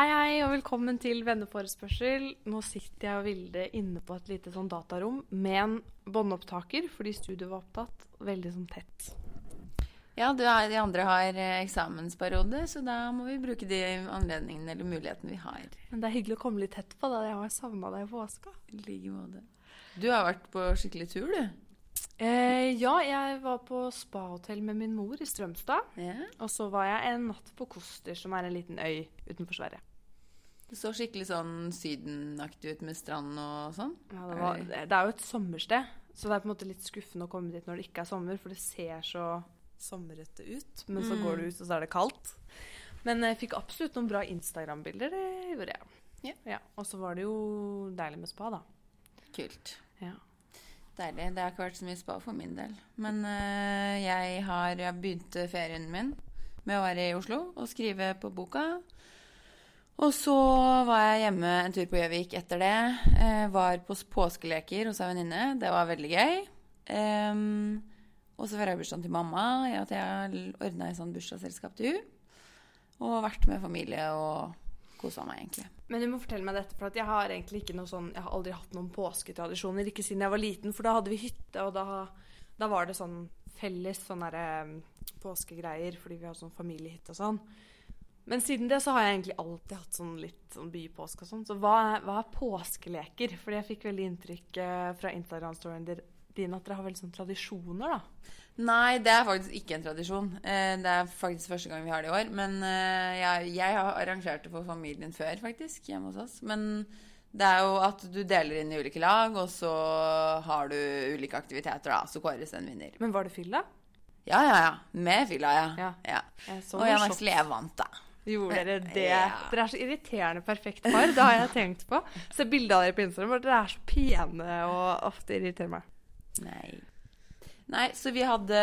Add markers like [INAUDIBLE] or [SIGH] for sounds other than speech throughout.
Hei, hei, og velkommen til venneforespørsel. Nå sitter jeg og Vilde inne på et lite sånn datarom med en båndopptaker, fordi studioet var opptatt veldig sånn tett. Ja, du er, de andre har eh, eksamensperiode, så da må vi bruke de anledningene eller mulighetene vi har. Men det er hyggelig å komme litt tett på, da. Jeg har savna deg på påska. I like måte. Du har vært på skikkelig tur, du. Eh, ja, jeg var på spahotell med min mor i Strømstad. Yeah. Og så var jeg en natt på Koster, som er en liten øy utenfor Sverige. Det så skikkelig sånn sydenaktig ut med strand og sånn. Ja, det, var, det er jo et sommersted, så det er på en måte litt skuffende å komme dit når det ikke er sommer, for det ser så sommerete ut. Men så Mm. går du ut, og så er det kaldt. Men jeg fikk absolutt noen bra Instagram-bilder, det gjorde jeg. Ja. Og så var det jo deilig med spa, da. Kult. Ja. Deilig. Det har ikke vært så mye spa for min del. Men eh, jeg har begynt ferien min med å være i Oslo og skrive på boka. Og så var jeg hjemme en tur på Gjøvik etter det. Eh, var på påskeleker hos ei venninne. Det var veldig gøy. Em, og så feira jeg bursdagen til mamma. Jeg, at jeg ordna et sånn bursdagsselskap til hun. Og vært med familie og kosa meg, egentlig. Men du må fortelle meg dette, for jeg har egentlig ikke noe sånn Jeg har aldri hatt noen påsketradisjoner, ikke siden jeg var liten, for da hadde vi hytte, og da, da var det sånn felles sånn derre påskegreier, fordi vi hadde sånn familiehytte og sånn. Men siden det så har jeg egentlig alltid hatt sånn litt sånn bypåske og sånn. Så hva hva er påskeleker? Fordi jeg fikk veldig inntrykk eh, fra Instagram-storyen din at dere har veldig sånn tradisjoner, da. Nei, det er faktisk ikke en tradisjon. Eh, Det er faktisk første gang vi har det i år. Men eh, jeg, jeg har arrangert det for familien før, faktisk, hjemme hos oss. Men det er jo at du deler inn i ulike lag, og så har du ulike aktiviteter, da. Så kåres en vinner. Men var det fylla? Ja, ja, ja. Med fylla, ja. Ja. ja. Jeg Og jeg noe er da. Gjorde dere det? Ja. Dere er så irriterende perfekt par. Det har jeg tenkt på. Se bilde av dere på Instagram. og Dere er så pene og ofte irriterer meg. Nei. Nei, så vi hadde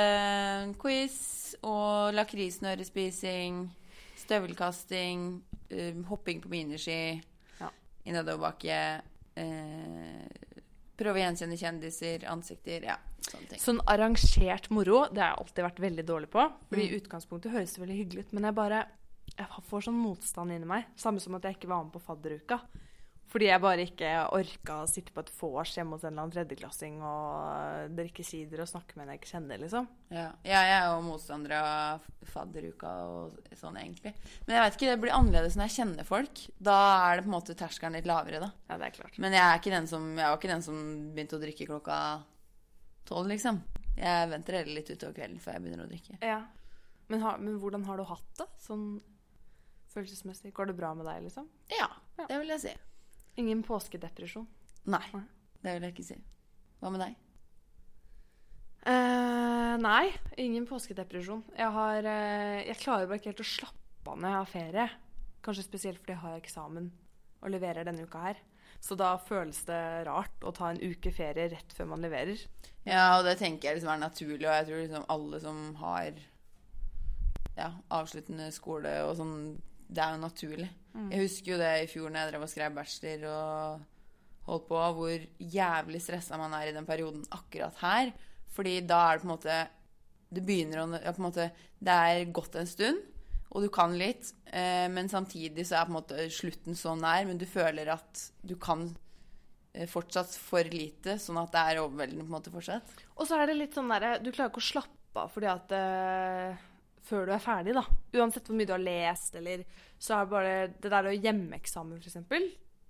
quiz og lakrisnørespising, støvelkasting, um, hopping på miniski Ja. i nedoverbakke, eh, prøve å gjenkjenne kjendiser, ansikter, ja, sånne ting. Sånn arrangert moro, det har jeg alltid vært veldig dårlig på. Fordi Mm. utgangspunktet høres det veldig hyggelig ut, men jeg bare jeg får sånn motstand inni meg. Samme som at jeg ikke var med på fadderuka. Fordi jeg bare ikke orka å sitte på et vors hjemme hos en eller annen tredjeklassing og drikke sider og snakke med en jeg ikke kjenner, liksom. Ja, ja, jeg er jo motstander av fadderuka og sånn, egentlig. Men jeg vet ikke, det blir annerledes når jeg kjenner folk. Da er det på en måte terskelen litt lavere, da. Ja, det er klart. Men jeg, er ikke den som, jeg var ikke den som begynte å drikke klokka tolv, liksom. Jeg venter heller litt utover kvelden før jeg begynner å drikke. Ja. Men, har, men hvordan har du hatt det? Sånn følelsesmessig? Går det bra med deg, liksom? Ja, Ja. det vil jeg si. Ingen påskedepresjon? Nei, det vil jeg ikke si. Hva med deg? Eh, nei, ingen påskedepresjon. Jeg, har, eh, jeg klarer bare ikke helt å slappe av når jeg har ferie. Kanskje spesielt fordi jeg har eksamen og leverer denne uka her. Så da føles det rart å ta en uke ferie rett før man leverer. Ja, og det tenker jeg liksom er naturlig, og jeg tror liksom alle som har ja, avsluttende skole og sånn, det er jo naturlig. Jeg husker jo det i fjor når jeg drev og skrev bachelor og holdt på, hvor jævlig stressa man er i den perioden akkurat her. Fordi da er det på en måte Det begynner å ja, på en måte, Det er gått en stund, og du kan litt, eh, men samtidig så er på en måte slutten så nær, men du føler at du kan eh, fortsatt for lite, sånn at det er overveldende på en måte fortsatt. Og så er det litt sånn derre Du klarer ikke å slappe av fordi at eh, Før du er ferdig, da. Uansett hvor mye du har lest, eller Så er det bare det der å hjemmeeksamen, f.eks.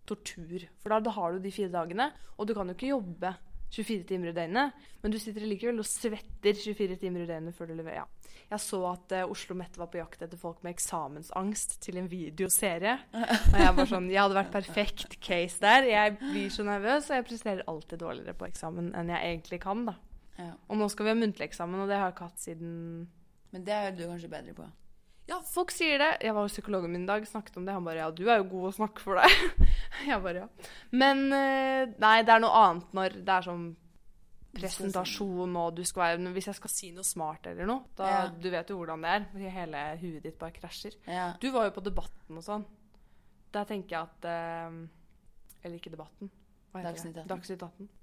Tortur. For da, da har du de fire dagene, og du kan jo ikke jobbe 24 timer i døgnet, men du sitter likevel og svetter 24 timer i døgnet før du leverer. Ja. Jeg så at uh, Oslo Mett var på jakt etter folk med eksamensangst til en videoserie. Og jeg var sånn Jeg hadde vært perfekt case der. Jeg blir så nervøs, og jeg presterer alltid dårligere på eksamen enn jeg egentlig kan, da. Ja. Og nå skal vi ha muntlig eksamen, og det har jeg ikke hatt siden Men det er du kanskje bedre på. Ja, folk sier det. Jeg var hos psykologen min i dag, snakket om det. Han bare ja, du er jo god å snakke for deg. [LAUGHS] jeg bare ja. Men eh, nei, det er noe annet når det er sånn presentasjon og du skal være Hvis jeg skal si noe smart eller noe, da Ja. Du vet jo hvordan det er. Hele huet ditt bare krasjer. Ja. Du var jo på Debatten og sånn. Der tenker jeg at eh, Eller ikke Debatten. Hva heter Dagsnytt 18. Dagsnytt 18.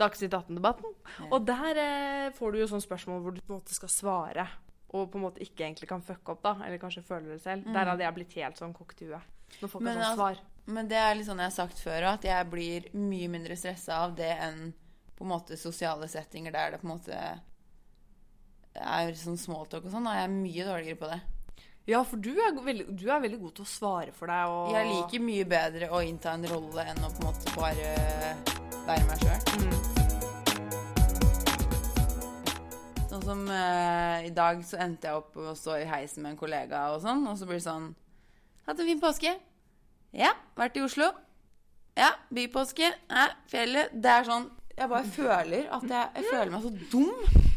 Dagsnytt 18-debatten. Ja. Og der eh, får du jo sånne spørsmål hvor du på en måte skal svare, og på en måte ikke egentlig kan fucke opp, da. Eller kanskje føler det selv. Mm. Der hadde jeg blitt helt sånn kokt i huet. Når folk Men har sånn svar. Men det er litt sånn jeg har sagt før òg, at jeg blir mye mindre stressa av det enn på en måte sosiale settinger der det på en måte er sånn smalltalk og sånn. Da er jeg mye dårligere på det. Ja, for du er, veldig, du er veldig god til å svare for deg. Og... Jeg liker mye bedre å innta en rolle enn å på en måte bare være meg sjøl. Sånn som uh, i dag så endte jeg opp å stå i heisen med en kollega og sånn, og så blir det sånn Hatt en fin påske? Ja. Vært i Oslo? Ja. Bypåske? Ja. Fjellet? Det er sånn Jeg bare føler at jeg, jeg føler meg så dum.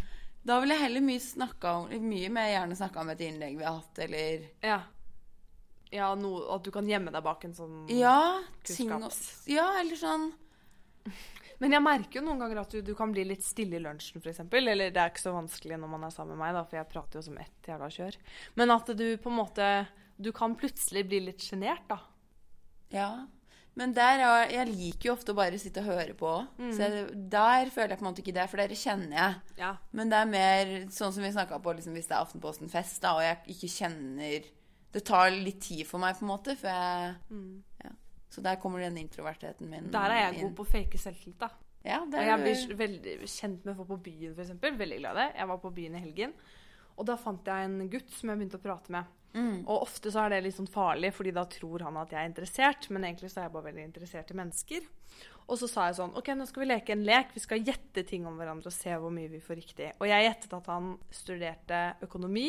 Da vil jeg heller mye, snakka om, mye mer gjerne snakka om et innlegg vi har hatt, eller Ja. Ja, noe, at du kan gjemme deg bak en sånn Ja, ting og Ja, eller sånn Men jeg merker jo noen ganger at du, du kan bli litt stille i lunsjen, f.eks. Eller det er ikke så vanskelig når man er sammen med meg, da, for jeg prater jo som ett jævla kjør. Men at du på en måte Du kan plutselig bli litt sjenert, da. Ja. Men der er, jeg liker jo ofte å bare sitte og høre på. Mm. Så jeg, der føler jeg på en måte ikke det, for dere kjenner jeg. Ja. Men det er mer sånn som vi snakka på liksom, hvis det er Aftenposten-fest, da, og jeg ikke kjenner Det tar litt tid for meg, på en måte, før jeg ja. Så der kommer den introvertheten min. Der er jeg inn. god på å fake selvtillit, da. Ja, det Og er jeg blir veldig kjent med folk på byen, f.eks. Veldig glad i det. Jeg var på byen i helgen, og da fant jeg en gutt som jeg begynte å prate med. mm. Og ofte så er det litt sånn farlig, fordi da tror han at jeg er interessert. Men egentlig så er jeg bare veldig interessert i mennesker. Og så sa jeg sånn OK, nå skal vi leke en lek. Vi skal gjette ting om hverandre og se hvor mye vi får riktig. Og jeg gjettet at han studerte økonomi,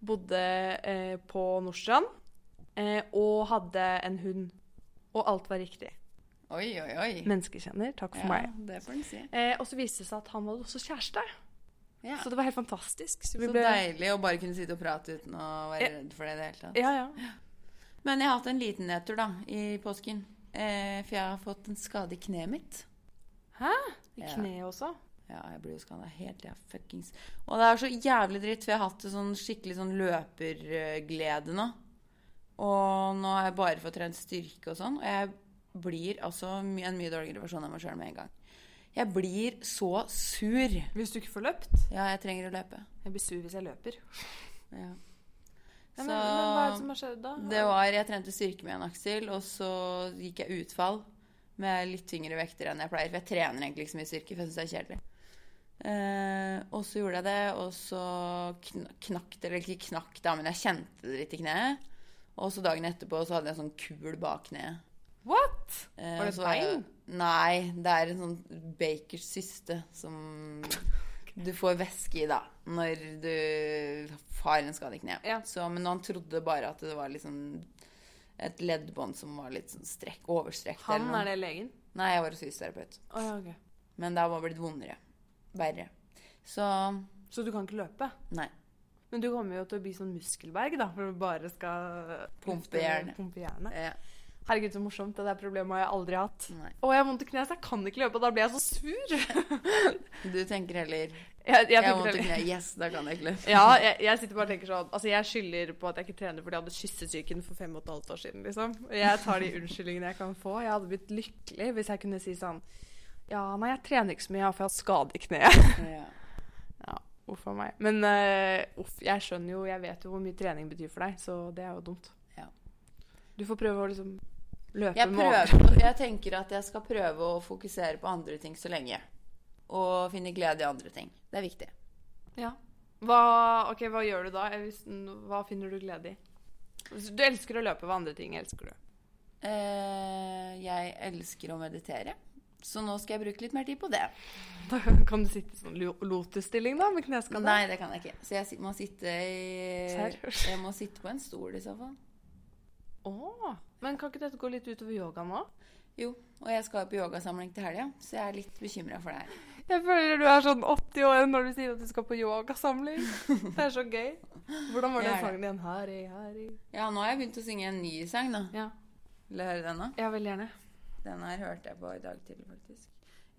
bodde eh, på Nordstrand eh, og hadde en hund. Og alt var riktig. Oi, oi, oi. Menneskekjenner, takk for ja, meg. det får si. Eh, og så viste det seg at han var også kjæreste. Ja. Så det var helt fantastisk. Så vi Så ble deilig å bare kunne sitte og prate uten å være Ja. redd for det i det hele tatt. Ja, ja. Men jeg har hatt en liten nedtur, da, i påsken. Eh, for jeg har fått en skade i kneet mitt. Hæ? I kneet også? Ja, jeg blir jo skada helt, ja, Fuckings. Og det er så jævlig dritt, for jeg har hatt det sånn skikkelig sånn løperglede nå. Og nå har jeg bare fått trent styrke og sånn, og jeg blir altså my- en mye dårligere versjon av meg sjøl med en gang. Jeg blir så sur. Hvis du ikke får løpt? Ja, jeg trenger å løpe. Jeg blir sur hvis jeg løper. Ja. Ja, men, men hva er det som har skjedd da? Det var, Jeg trente styrke med en Aksel, og så gikk jeg utfall med litt tyngre vekter enn jeg pleier. For jeg trener egentlig ikke så mye styrke, for jeg syns det er kjedelig. Eh, og så gjorde jeg det, og så kn- knakk det, eller ikke knakk da, men jeg kjente det litt i kneet. Og så dagen etterpå så hadde jeg en sånn kul bak kneet. What? Eh, Var det bein? Nei, det er en sånn Bakers syste som [LAUGHS] du får væske i da, når du har en skade i kneet. Ja. Men han trodde bare at det var liksom et leddbånd som var litt sånn strekk, overstrekt. Han er det legen? Nei, jeg var hos fysioterapeut. Oh, ja, okay. Men det har bare blitt vondere. Verre. Så Så du kan ikke løpe? nei. Men du kommer jo til å bli sånn muskelberg, da, for du bare skal Pumpe jernet. Eh, Herregud, så morsomt. Det der problemet har jeg aldri hatt. nei. Å, jeg har vondt i kneet, så jeg kan ikke løpe, og da blir jeg så sur. [LAUGHS] Du tenker heller [LAUGHS] Jeg, jeg, Jeg vondt i kneet. Yes, da kan jeg ikke løpe. Ja, jeg, [LAUGHS] jeg sitter bare og tenker sånn Altså, jeg skylder på at jeg ikke trener fordi jeg hadde kyssesyken for fem og et halvt år siden, liksom. Jeg tar de unnskyldningene jeg kan få. Jeg hadde blitt lykkelig hvis jeg kunne si sånn Ja, nei, jeg trener ikke så mye, for jeg har skade i kneet. Ja. Uff a meg. Men uh, uff, jeg skjønner jo, jeg vet jo hvor mye trening betyr for deg, så det er jo dumt. Ja. Du får prøve å liksom løpe Jeg, med prøver, jeg tenker at jeg skal prøve å fokusere på andre ting så lenge. Og finne glede i andre ting. Det er viktig. Ja. Hva, ok, hva gjør du da? Hva finner du glede i? Du elsker å løpe. Hva andre ting elsker du? Uh, jeg elsker å meditere. Så nå skal jeg bruke litt mer tid på det. Da [LAUGHS] kan du sitte i sånn lo- lotusstilling da, med kneskade? Nei, det kan jeg ikke. Så jeg må sitte i Jeg må sitte på en stol i så fall. Åh, men kan ikke dette gå litt utover yoga nå? Jo, og jeg skal på yogasamling til helga, så jeg er litt bekymra for det her. Jeg føler du er sånn 80 år når du sier at du skal på yogasamling. Det er så gøy. Hvordan var [LAUGHS] den sangen igjen? Harry, Harry. Ja, nå har jeg begynt å synge en ny sang, da. Ja, Vil du høre den, da? ja veldig gjerne. Den her hørte jeg på i dag tidlig, faktisk.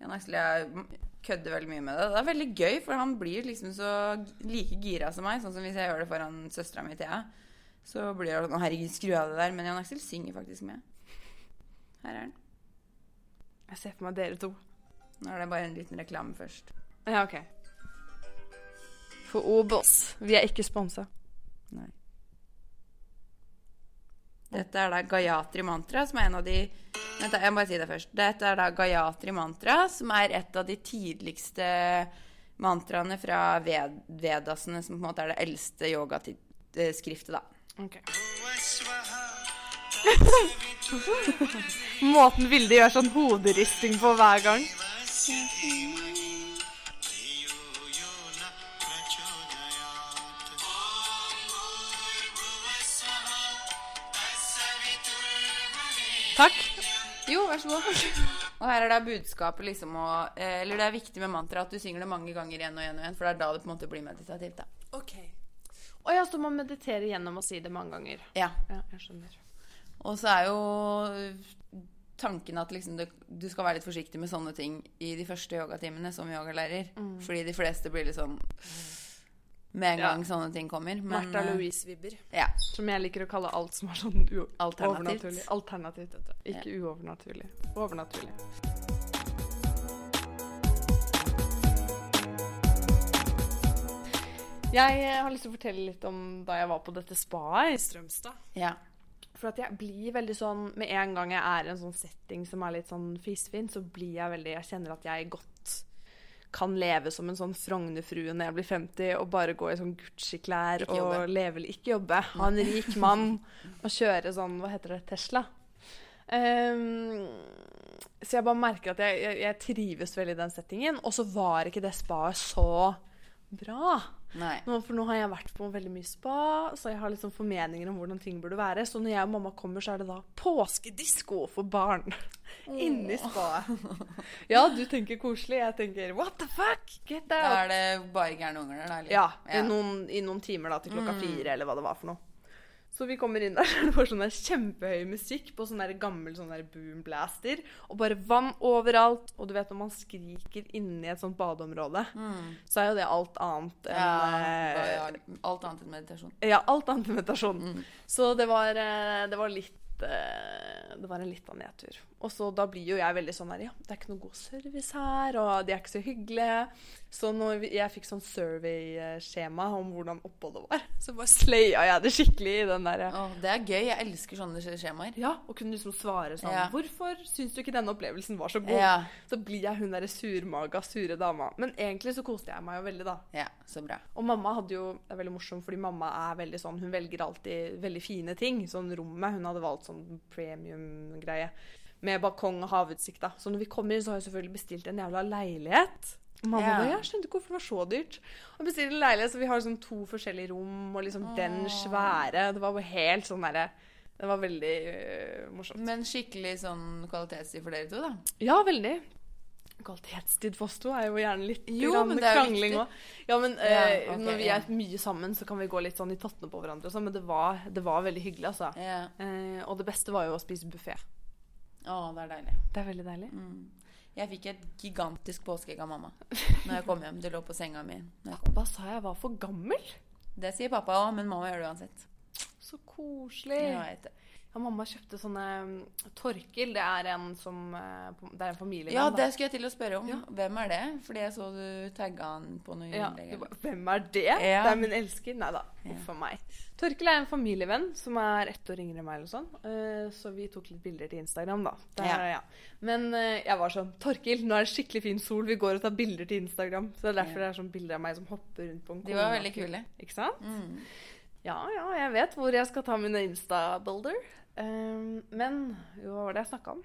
Jan Aksel jeg kødder veldig mye med det. Det er veldig gøy, for han blir liksom så like gira som meg. Sånn som hvis jeg gjør det foran søstera mi Thea. Så blir det sånn Herregud, skru av det der. Men Jan Aksel synger faktisk med. Her er den. Jeg ser for meg dere to. Nå er det bare en liten reklame først. Ja, ok. For Obos. Vi er ikke sponsa. Nei. Dette er da Gayatri Mantra, som er en av de Vent, jeg må bare si det først. Dette er da Gayatri Mantra, som er et av de tidligste mantraene fra ved Vedasene, som på en måte er det eldste yogaskriftet, da. Okay. [LAUGHS] Måten Vilde gjør sånn hoderisting på hver gang. Jo, vær så god. Og her er da budskapet liksom å eh, Eller det er viktig med mantra at du synger det mange ganger igjen og igjen og igjen, for det er da det på en måte blir meditativt, da. Ok. Og ja, så man mediterer gjennom å si det mange ganger. Ja. Ja, jeg skjønner. Og så er jo tanken at liksom du, du skal være litt forsiktig med sånne ting i de første yogatimene som yogalærer. Fordi de fleste blir litt sånn med en Ja. gang sånne ting kommer. Men Martha eh, Louise-vibber. Ja. Som jeg liker å kalle alt som er sånn u Alternativt. overnaturlig. Alternativt. Ikke uovernaturlig. Overnaturlig. Jeg eh, har lyst til å fortelle litt om da jeg var på dette spaet i Strømstad. ja. For at jeg blir veldig sånn Med en gang jeg er i en sånn setting som er litt sånn fisefin, så blir jeg veldig Jeg kjenner at jeg godt kan leve som en sånn Frogner-frue når jeg blir 50, og bare gå i sånn Gucci-klær jobbe. og leve Ikke jobbe. Ha en rik mann og kjøre sånn Hva heter det? Tesla. Um, så jeg bare merker at jeg, jeg, jeg trives veldig i den settingen. Og så var ikke det spaet så bra. Nei. Nå, for nå har jeg vært på veldig mye spa, så jeg har liksom formeninger om hvordan ting burde være. Så når jeg og mamma kommer, så er det da påskedisko for barn. Inni spaet. [LAUGHS] Ja, du tenker koselig. Jeg tenker what the fuck? Get out. Da er det bare gærne unger der, da? Ja. Ja, I, noen, i noen timer da, til klokka fire, eller hva det var for noe. Så vi kommer inn der, [LAUGHS] så er det bare sånn der kjempehøy musikk på sånn der gammel sånn der boom. Og bare vann overalt. Og du vet når man skriker inni et sånt badeområde, så er jo det alt annet enn Ja, eh, ja, alt annet enn meditasjon. Ja, alt annet enn meditasjon. Så det var, eh, det var litt eh, Det var en litt av nedtur. Og så da blir jo jeg veldig sånn her Ja, det er ikke noe god service her, og de er ikke så hyggelige. Så når jeg fikk sånn survey-skjema om hvordan oppholdet var, [LAUGHS] så bare slaya jeg det skikkelig i den derre Å, det er gøy. Jeg elsker sånne skjemaer. Ja, og kunne liksom svare sånn Ja. Hvorfor syns du ikke denne opplevelsen var så god? Ja. Så blir jeg hun derre surmaga, sure dama. Men egentlig så koste jeg meg jo veldig, da. ja, så bra. Og mamma hadde jo, det er veldig morsomt, fordi mamma er veldig sånn, hun velger alltid veldig fine ting. Sånn rommet, hun hadde valgt sånn premium-greie. Med balkong og havutsikt da. Så når vi kommer inn, så har jeg selvfølgelig bestilt en jævla leilighet. Mamma Ja. bare, jeg skjønte ikke hvorfor det var så dyrt. Og bestilte en leilighet, så vi har liksom to forskjellige rom, og liksom den svære. Det var helt sånn derre, det var veldig øh, morsomt. Men skikkelig sånn kvalitetstid for dere to, da. Ja, veldig. Kvalitetstid for oss to er jo gjerne litt Jo, krangling òg. Ja, men Ja, eh, ok, når vi er mye sammen, så kan vi gå litt sånn i tottene på hverandre og sånn, men det var, det var veldig hyggelig, altså. Ja. Eh, og det beste var jo å spise buffé. Å, det er deilig. Det er veldig deilig. Mm. Jeg fikk et gigantisk påskeegg av mamma [LAUGHS] når jeg kom hjem. Det lå på senga mi. Hva sa jeg var for gammel? Det sier pappa òg, men mamma gjør det uansett. Så koselig. Ja, jeg vet det. Ja, mamma kjøpte sånne mm, Torkil, det er en som eh, Det er en familievenn. Ja, det skulle jeg til å spørre om. Ja. Hvem er det? Fordi jeg så du tagga han på noe Ja, Hvem er det? Ja. Det er min elsker. Nei da. Uff a meg. Torkil er en familievenn som er ett år yngre enn meg. eller sånn. Eh, så vi tok litt bilder til Instagram, da. Der, Ja. ja. Men eh, jeg var sånn Torkil, nå er det skikkelig fin sol, vi går og tar bilder til Instagram. Så det er derfor det er sånn bilder av meg som hopper rundt på en De var veldig kule. Ikke sant? Mm. Ja, ja, jeg vet hvor jeg skal ta mine Insta-bilder. Eh, men jo, hva var det jeg snakka om?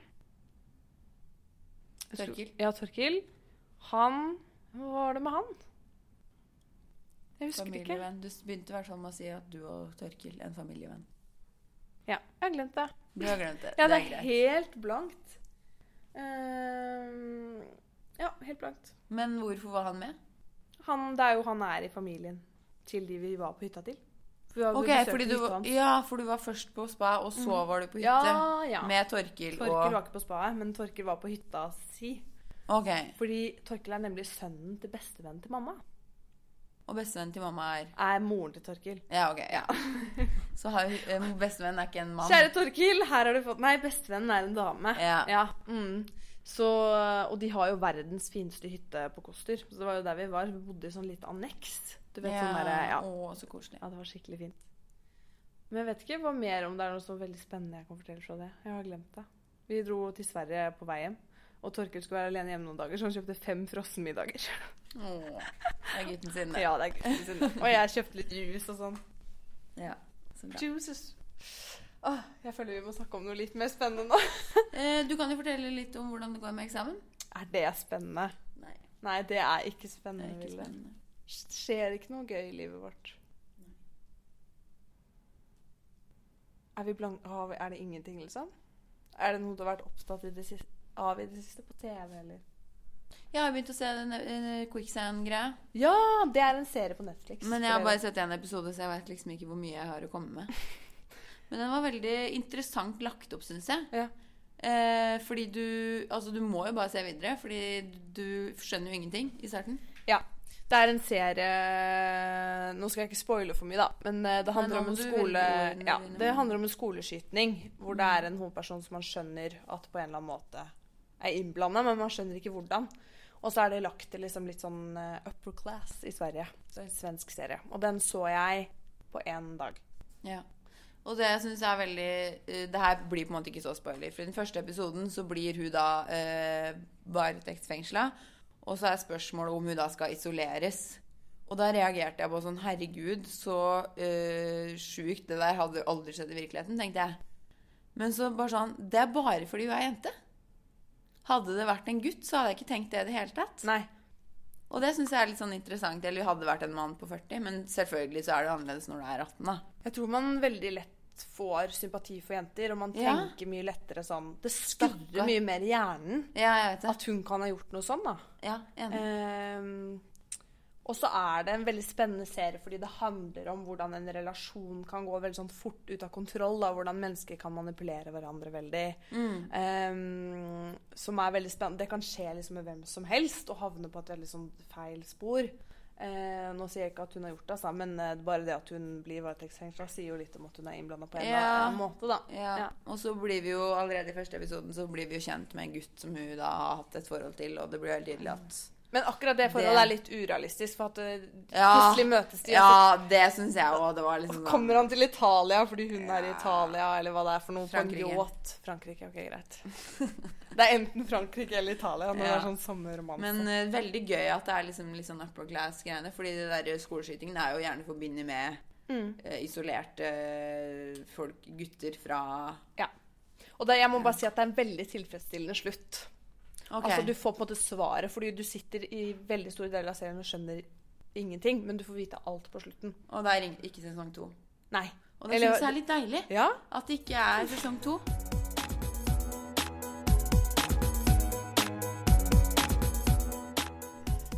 Torkil. Ja, Torkil. Han Hva var det med han? Jeg husker ikke. Du begynte i hvert fall med å si at du og Torkil er en familievenn. Ja, jeg har glemt det. Du har glemt det. [LAUGHS] Ja, det det er er helt blankt. Um, ja, helt blankt. Men hvorfor var han med? Han, det er jo han er i familien til de vi var på hytta til. For vi var- Ok, fordi du, ja, for du var først på spa, og så var du på hytte. Ja, ja. Med Torkil Torkil og var ikke på spaet, men Torkil var på hytta si. Okay. Fordi Torkil er nemlig sønnen til bestevennen til mamma. Og bestevennen til mamma er Er moren til Torkil. Ja, ok. ja. [LAUGHS] Så har eh, bestevennen er ikke en mann. Kjære Torkil, her har du fått Nei, bestevennen er en dame. Ja. mm. Så, og de har jo verdens fineste hytte på Koster. Så det var jo der vi var. Vi bodde i sånn litt anneks. Du vet, ja. sånn der, ja. Å, så koselig. ja, det var skikkelig fint. Men jeg vet ikke hva mer om det er noe så veldig spennende jeg kan fortelle fra det. Jeg har glemt det. Vi dro til Sverige på vei hjem, og Torkel skulle være alene hjemme noen dager, så han kjøpte fem frossenmiddager. Åh, det er gutten sin, det. ja, det er gutten sin. Og jeg kjøpte litt juice og sånn. Ja, så bra. Juices. Åh, jeg føler vi må snakke om noe litt mer spennende nå. [LAUGHS] Eh, du kan jo fortelle litt om hvordan det går med eksamen. Er det spennende? Nei, Nei, det er ikke det spennende. er ikke spennende. Skjer ikke noe gøy i livet vårt? Er, vi blank er det ingenting, liksom? Er det noe du har vært opptatt i det siste, av i det siste på TV, eller? Jeg har begynt å se den eh, Quicksand-greia. Ja! Det er en serie på Netflix. Men jeg har bare sett én episode, så jeg vet liksom ikke hvor mye jeg har å komme med. [LAUGHS] Men den var veldig interessant lagt opp, syns jeg. Ja. Eh, fordi du Altså, du må jo bare se videre, fordi du skjønner jo ingenting i starten. ja. Det er en serie Nå skal jeg ikke spoile for mye, da. Men eh, det handler men om en skole ja. Det handler om en skoleskytning hvor det er en hovedperson som man skjønner at på en eller annen måte er innblanda, men man skjønner ikke hvordan. Og så er det lagt til liksom litt sånn eh, upper class i Sverige. Så en svensk serie. Og den så jeg på én dag. Ja. Og det jeg er veldig eh, Det her blir på en måte ikke så spoiler. For i den første episoden så blir hun da uh, varetektsfengsla. Og så er spørsmålet om hun da skal isoleres. Og da reagerte jeg på sånn Herregud, så øh, sjukt. Det der hadde aldri skjedd i virkeligheten, tenkte jeg. Men så bare sånn Det er bare fordi hun er jente. Hadde det vært en gutt, så hadde jeg ikke tenkt det i det hele tatt. Nei. Og det syns jeg er litt sånn interessant. Eller hadde vært en mann på 40, men selvfølgelig så er det annerledes når du er 18, da. Jeg tror man veldig lett får sympati for jenter, og man Ja. tenker mye lettere sånn Det skurrer mye mer i hjernen Ja, at hun kan ha gjort noe sånn, da. Ja, enig. Um, og så er det en veldig spennende serie fordi det handler om hvordan en relasjon kan gå veldig sånn fort ut av kontroll. Da, hvordan mennesker kan manipulere hverandre veldig. Mm. Um, som er veldig spennende. Det kan skje liksom med hvem som helst og havne på et veldig sånn feil spor. Eh, nå sier jeg ikke at hun har gjort det, altså, men eh, bare det at hun blir varetektsfengsla, sier jo litt om at hun er innblanda på en Ja. annen måte. da. Ja. Ja. Og så blir vi jo allerede i første episoden så blir vi jo kjent med en gutt som hun da har hatt et forhold til, og det blir helt tydelig at Men akkurat det forholdet Det- er litt urealistisk, for at eh, Ja. plutselig møtes de. Ja, så Ja, det syns jeg òg. Liksom kommer han til Italia fordi hun er i Italia, eller hva det er for noe? Frankrike. På en yacht. Frankrike, ok, greit. [LAUGHS] Det er enten Frankrike eller Italia når det er sånn sommerromanse. Men uh, veldig gøy at det er liksom litt sånn upper class-greiene. Fordi det der skoleskytingen er jo gjerne forbundet med mm. uh, isolerte folk, gutter fra Ja. Og det, jeg må bare si at det er en veldig tilfredsstillende slutt. Ok. Altså Du får på en måte svaret, fordi du sitter i veldig store deler av serien og skjønner ingenting, men du får vite alt på slutten. Og det er ikke sesong to. Nei. Og det syns jeg er litt deilig. Ja? At det ikke er sesong to.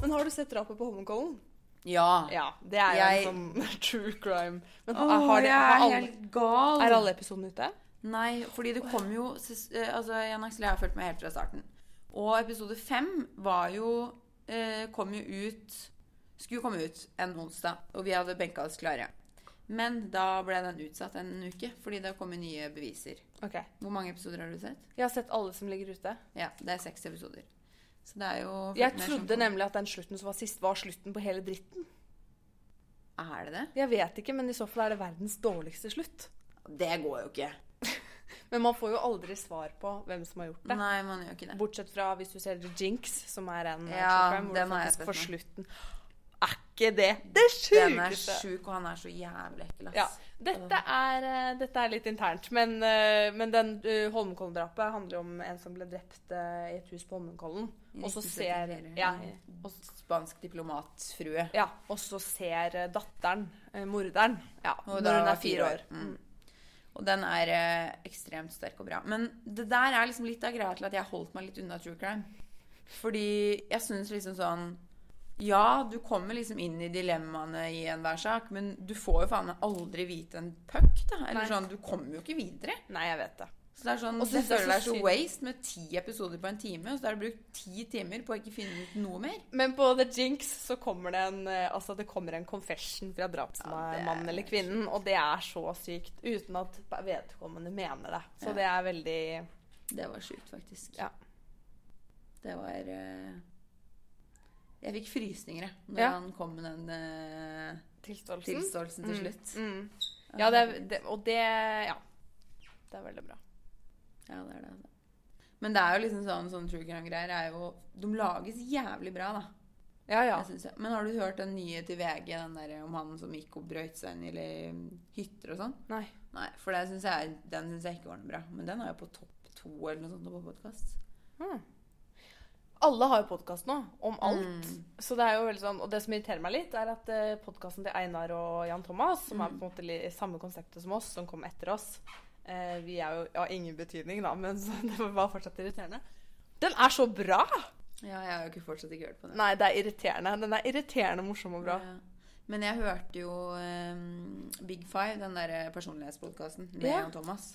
Men har du sett drapet på Holmenkollen? Ja. Ja. Det er jo Jeg- en sånn [LAUGHS] true crime. Men Åh, har det, jeg er alle, helt gal. er alle episodene ute? Nei, fordi det kom jo eh, Altså, Jan Aksel, jeg har fulgt med helt fra starten. Og episode fem var jo eh, Kom jo ut Skulle komme ut en onsdag, og vi hadde benka oss klare. Men da ble den utsatt en uke, fordi det kom nye beviser. Ok. Hvor mange episoder har du sett? Jeg har sett alle som ligger ute. Ja, det er seks episoder. Så det er jo Jeg trodde nemlig at den slutten som var sist, var slutten på hele dritten. Er det det? Jeg vet ikke, men i så fall er det verdens dårligste slutt. Det går jo ikke. Men man får jo aldri svar på hvem som har gjort det. Nei, man gjør ikke det. Bortsett fra hvis du ser The Jinx, som er en eh, Ja, hvor du faktisk får slutten. Er ikke det det Den er sjuk, og han er så jævlig ekkel, ass. Ja. Dette er, eh, dette er litt internt, men, eh, men den uh, Holmenkollen-drapet handler jo om en som ble drept uh, i et hus på Holmenkollen. Og så ser ja, og, Spansk diplomatfrue. ja, og så ser eh, datteren, uh, morderen, ja, når hun er fire år. Mm. Og den er eh, ekstremt sterk og bra. Men det der er liksom litt av greia til at jeg holdt meg litt unna true crime. Fordi jeg syns liksom sånn Ja, du kommer liksom inn i dilemmaene i enhver sak, men du får jo faen meg aldri vite en puck, da. Eller Nei. sånn, du kommer jo ikke videre. Nei, jeg vet det. Så det er sånn, Og så jeg føler det er så waste med ti episoder på en time, og så har du brukt ti timer på å ikke finne ut noe mer. Men på The Jinx så kommer det en, eh, altså det kommer en confession fra Ja, det er eller kvinnen, og det er så sykt, uten at vedkommende mener det. Så Ja. det er veldig Det var sjukt, faktisk. Ja. Det var eh, Jeg fikk frysninger, jeg, når Ja. han kom med den eh, tilståelsen. tilståelsen til slutt. Mm. Ja, det, det, og det Ja. Det er veldig bra. Ja, det er det. altså. Men det er jo liksom sånn, sånn true crime-greier er jo De lages jævlig bra, da. Ja, ja. Jeg jeg. Men har du hørt den nye til VG, den der om han som gikk og brøyt seg inn i hytter og sånn? Nei. Nei, for synes jeg, den syns jeg ikke var noe bra. Men den er jo på topp to eller noe sånt på podkast. Hmm. Alle har jo podkast nå, om alt. Mm. Så det er jo veldig sånn, Og det som irriterer meg litt, er at uh, podkasten til Einar og Jan Thomas, som er på en måte samme konseptet som oss, som kom etter oss eh, Vi er jo ja, ingen betydning, da, men [LAUGHS] så, det var fortsatt irriterende. Den er så bra! Ja, jeg har jo ikke fortsatt ikke hørt på den. Nei, det er irriterende. Den er irriterende morsom og bra. Ja. Men jeg hørte jo um, Big Five, den der personlighetspodkasten med Ja. Jan Thomas.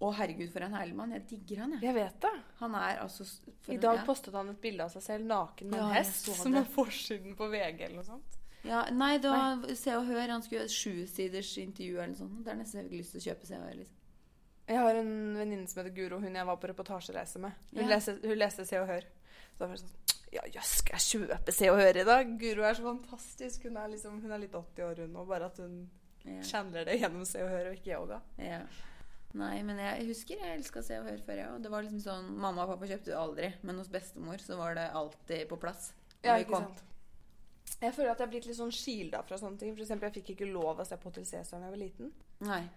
Å, herregud, for en herlig mann. Jeg digger han, jeg. Jeg vet det. Han er altså I dag en- ja. postet han et bilde av seg selv naken med en hest, som er forsiden på VG eller noe sånt. Ja, nei, da Se og Hør. Han skulle ha et sjusiders intervju eller noe sånt. Det er nesten jeg fikk lyst til å kjøpe Se og Hør. liksom. Jeg har en venninne som heter Guro, hun jeg var på reportasjereise med. Hun, Ja. leste, hun leste Se og Hør. Så da var det sånn Ja, jøss, skal jeg kjøpe Se og Hør i dag? Guro er så fantastisk. Hun er, liksom, hun er litt 80 år, hun, og bare at hun Ja. det gjennom Se og Hør og ikke yoga. Ja. Nei, men jeg husker jeg elska Se og Hør før, jeg òg. Det var liksom sånn Mamma og pappa kjøpte jo aldri, men hos bestemor så var det alltid på plass. Ja, ikke kom. sant? Jeg føler at jeg er blitt litt sånn skilda fra sånne ting. For eksempel, jeg fikk ikke lov å se på Hotel Cæsar da jeg var liten. Nei.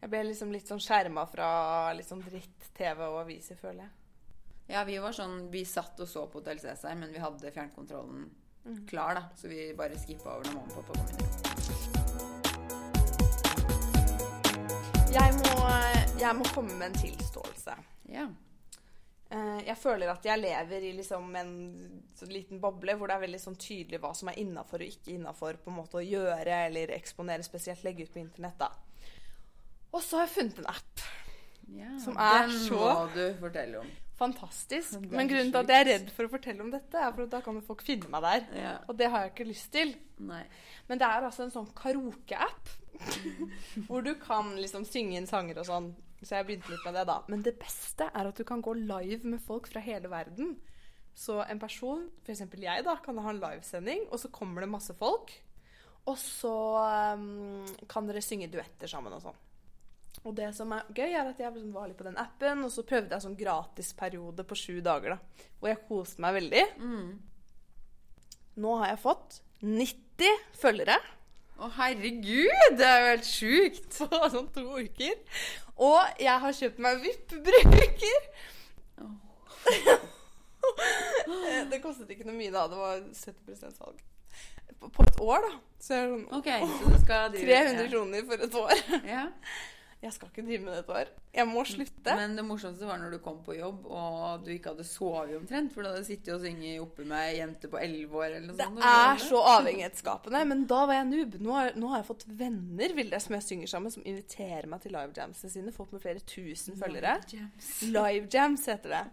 Jeg ble liksom litt sånn skjerma fra litt sånn dritt-TV og aviser, føler jeg. Ja, vi var sånn Vi satt og så på Hotell Cæsar, men vi hadde fjernkontrollen Mm. klar, da. Så vi bare skippa over når mamma og pappa kom inn. Jeg må, jeg må komme med en tilståelse. Ja. Eh, Jeg føler at jeg lever i liksom en liten boble hvor det er veldig sånn tydelig hva som er innafor og ikke innafor å gjøre eller eksponere, spesielt legge ut på internett. da. Og så har jeg funnet en app. ja. Som er Den så-. Fantastisk. Men grunnen til at jeg er redd for å fortelle om dette, er for at da kan folk finne meg der. Ja. Og det har jeg ikke lyst til. Nei. Men det er altså en sånn karaoke-app. [LAUGHS] hvor du kan liksom synge inn sanger og sånn. Så jeg begynte litt med det, da. Men det beste er at du kan gå live med folk fra hele verden. Så en person, f.eks. jeg, da, kan ha en livesending, og så kommer det masse folk. Og så um, kan dere synge duetter sammen og sånn. Og det som er gøy, er at jeg liksom var litt på den appen, og så prøvde jeg sånn gratisperiode på sju dager, da. Og jeg koste meg veldig. Mm. Nå har jeg fått 90 følgere. Å, herregud! Det er jo helt sjukt. [LAUGHS] på sånn to uker. Og jeg har kjøpt meg VIP-bruker. Oh. [LAUGHS] det kostet ikke noe mye da. Det var 70 salg. På, et år, da. Så er sånn OK, så du skal drive 300 kroner for et år. Ja. [LAUGHS] Jeg skal ikke drive med dette her. Jeg må slutte. Men det morsomste var når du kom på jobb og du ikke hadde sovet omtrent. For du hadde sittet og sunget oppe med ei jente på 11 år eller noe Det sånt. er så avhengighetsskapende. Men da var jeg noob. Nå har, nå har jeg fått venner vil det, som jeg synger sammen, som inviterer meg til livejamsene sine. Folk med flere tusen følgere. Live heter det.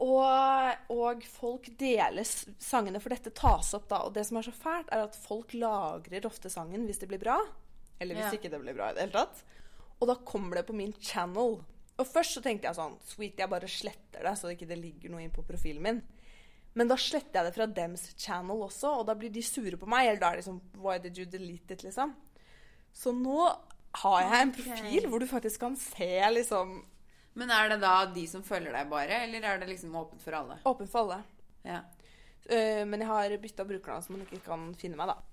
Og, og folk deler sangene, for dette tas opp da. Og det som er så fælt, er at folk lagrer ofte sangen hvis det blir bra. Eller hvis Ja. ikke det blir bra i det hele tatt. Og da kommer det på min channel. Og først så tenkte jeg sånn Sweet, jeg bare sletter det, så det ikke ligger noe inn på profilen min. Men da sletter jeg det fra dems channel også, og da blir de sure på meg. Eller da er det sånn Why did you delete it, liksom? Så nå har jeg en profil profil hvor du faktisk kan se liksom Men er det da de som følger deg bare, eller er det liksom åpent for alle? Åpent for alle. Ja. Uh, men jeg har bytta brukernavn så man ikke kan finne meg, da.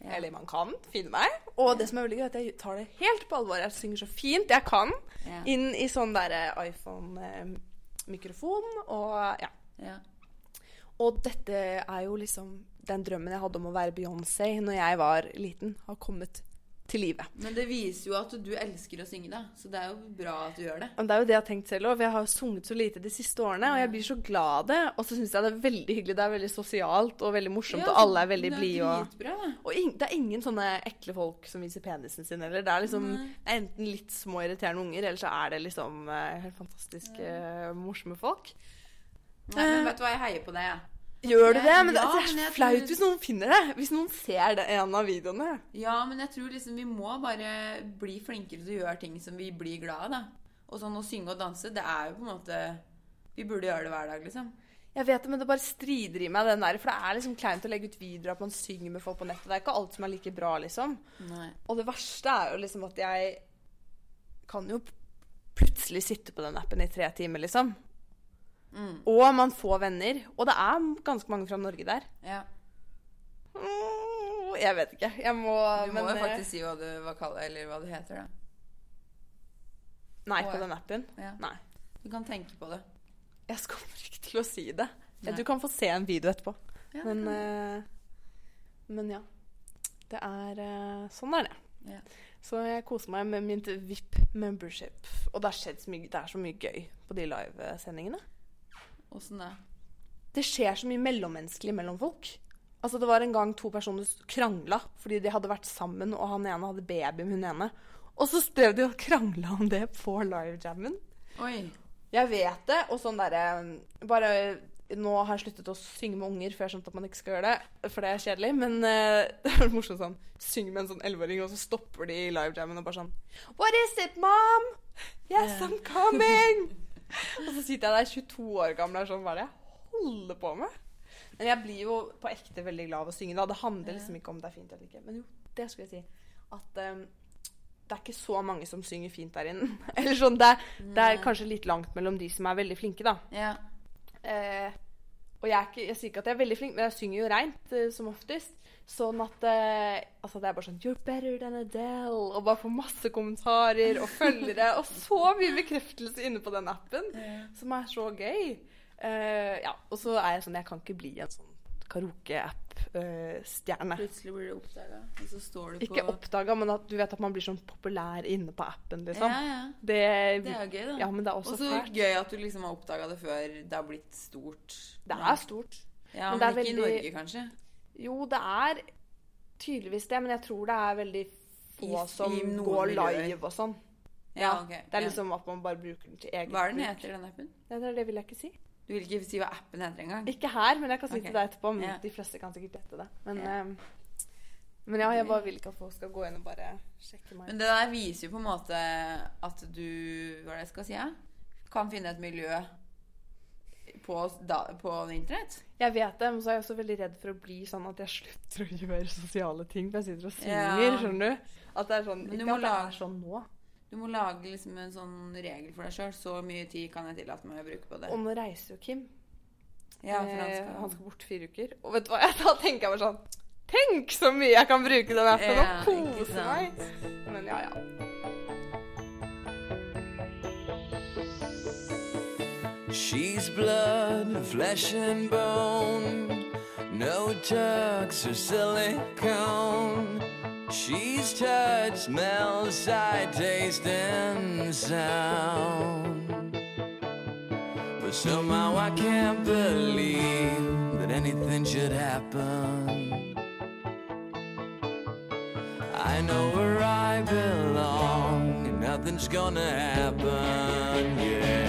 Ja. Eller man kan finne meg. Og det som er veldig gøy, er at jeg tar det helt på alvor. Jeg synger så fint jeg kan Ja. inn i sånn derre iPhone-mikrofon. Og ja. ja. Og dette er jo liksom den drømmen jeg hadde om å være Beyoncé når jeg var liten, har kommet til livet. Men det viser jo at du elsker å synge, da. Så det er jo bra at du gjør det. Men det er jo det jeg har tenkt selv òg. Jeg har sunget så lite de siste årene, og jeg blir så glad av det. Og så syns jeg det er veldig hyggelig. Det er veldig sosialt og veldig morsomt, Ja, og alle er veldig blide. Og, og in, det er ingen sånne ekle folk som viser penisen sin heller. Det er liksom Nei. enten litt små irriterende unger, eller så er det liksom eh, helt fantastiske, morsomme folk. Nei, men vet du hva, jeg heier på deg, jeg. Gjør du det? Men det, ja, det er så flaut tror- hvis noen finner det. Hvis noen ser det, en av videoene. Ja, men jeg tror liksom vi må bare bli flinkere til å gjøre ting som vi blir glad av, da. Og sånn å synge og danse, det er jo på en måte Vi burde gjøre det hver dag, liksom. Jeg vet det, men det bare strider i meg, den der. For det er liksom kleint å legge ut videoer at man synger med folk på nettet. Det er ikke alt som er like bra, liksom. Nei. Og det verste er jo liksom at jeg kan jo plutselig sitte på den appen i tre timer, liksom. Mm. Og man får venner. Og det er ganske mange fra Norge der. Ja. Mm, Jeg vet ikke. Jeg må Du må men, jo faktisk si hva du, hva, kaller, eller hva du heter, da. Nei, på den appen. Ja. Nei. Du kan tenke på det. Jeg kommer ikke til å si det. Nei. Du kan få se en video etterpå. Ja, Men, uh, men ja. Det er uh, Sånn er det. Ja. Så jeg koser meg med min VIP membership. Og det, skjedd det er så mye gøy på de livesendingene. Åssen det? Det skjer så mye mellommenneskelig mellom folk. Altså Det var en gang to personer krangla fordi de hadde vært sammen, og han ene hadde baby med hun ene. Og så strev de og krangla om det på livejammen. Jeg vet det, og sånn derre Bare Nå har jeg sluttet å synge med unger, for jeg skjønte skjønt at man ikke skal gjøre det. For det er kjedelig. Men uh, [LAUGHS] det er morsomt sånn Synge med en sånn elleveåring, og så stopper de i livejammen og bare sånn What is it, mom? Yes, I'm coming! [LAUGHS] og så sitter jeg der 22 år gammel og er sånn Hva er det jeg holder på med? Men jeg blir jo på ekte veldig glad av å synge. da. Det handler liksom ikke om det er fint eller ikke. Men jo, det skulle jeg si. At um, det er ikke så mange som synger fint der inne. [LAUGHS] Eller sånn, det, det er kanskje litt langt mellom de som er veldig flinke, da. Ja. Eh, og jeg, ikke, jeg sier ikke at jeg er veldig flink, men jeg synger jo reint eh, som oftest. Sånn at eh, altså det er bare sånn You're better than Adele. Og bare får masse kommentarer og følgere. og så mye bekreftelse inne på den appen, som er så gøy. Uh, ja, Og så er jeg sånn Jeg kan ikke bli en sånn karaoke-app-stjerne. Plutselig blir du oppdaga, og så står du på ikke oppdaga, men at du vet at man blir sånn populær inne på appen, liksom. Ja, ja. Det, Det er gøy, da. Ja, men det er også Og så fælt. gøy at du liksom har oppdaga det før det har blitt stort. Det er stort. Ja, men men, det ikke i Norge, kanskje. Jo, det er tydeligvis det, men jeg tror det er veldig få I- som i går miljøer. live og sånn. Ja, ok. Det er ja. liksom at man bare bruker den til eget Hva er den bruk. heter, den appen? Ja, det, det vil jeg ikke si. Du vil ikke si hva appen heter engang? Ikke her, men jeg kan si okay. til deg etterpå. Men Ja. De fleste kan sikkert gjette det. Men, Ja. ehm, men ja, jeg bare vil ikke at folk skal gå inn og bare sjekke meg. Men det der viser jo på en måte at du Hva er det jeg skal si? Ja? Kan finne et miljø på, da, på internett. Jeg vet det, men så er jeg også veldig redd for å bli sånn at jeg slutter å gjøre sosiale ting. For jeg sitter og synger, Ja. skjønner du. At det er sånn, Ikke at det er sånn nå. Du må lage liksom en sånn regel for deg sjøl. Så mye tid kan jeg tillate meg å bruke på det. Og nå reiser jo Kim. Ja, for han Eh, skal, han skal bort fire uker. Og vet du hva, [LAUGHS] da tenker jeg bare sånn Tenk så mye jeg kan bruke den appen Ja, og kose meg! Men ja, ja. She's blood, flesh and bone, no tucks or silicone. She's touch, smell, sight, taste, and sound. But somehow I can't believe that anything should happen. I know where I belong, and nothing's gonna happen, yeah.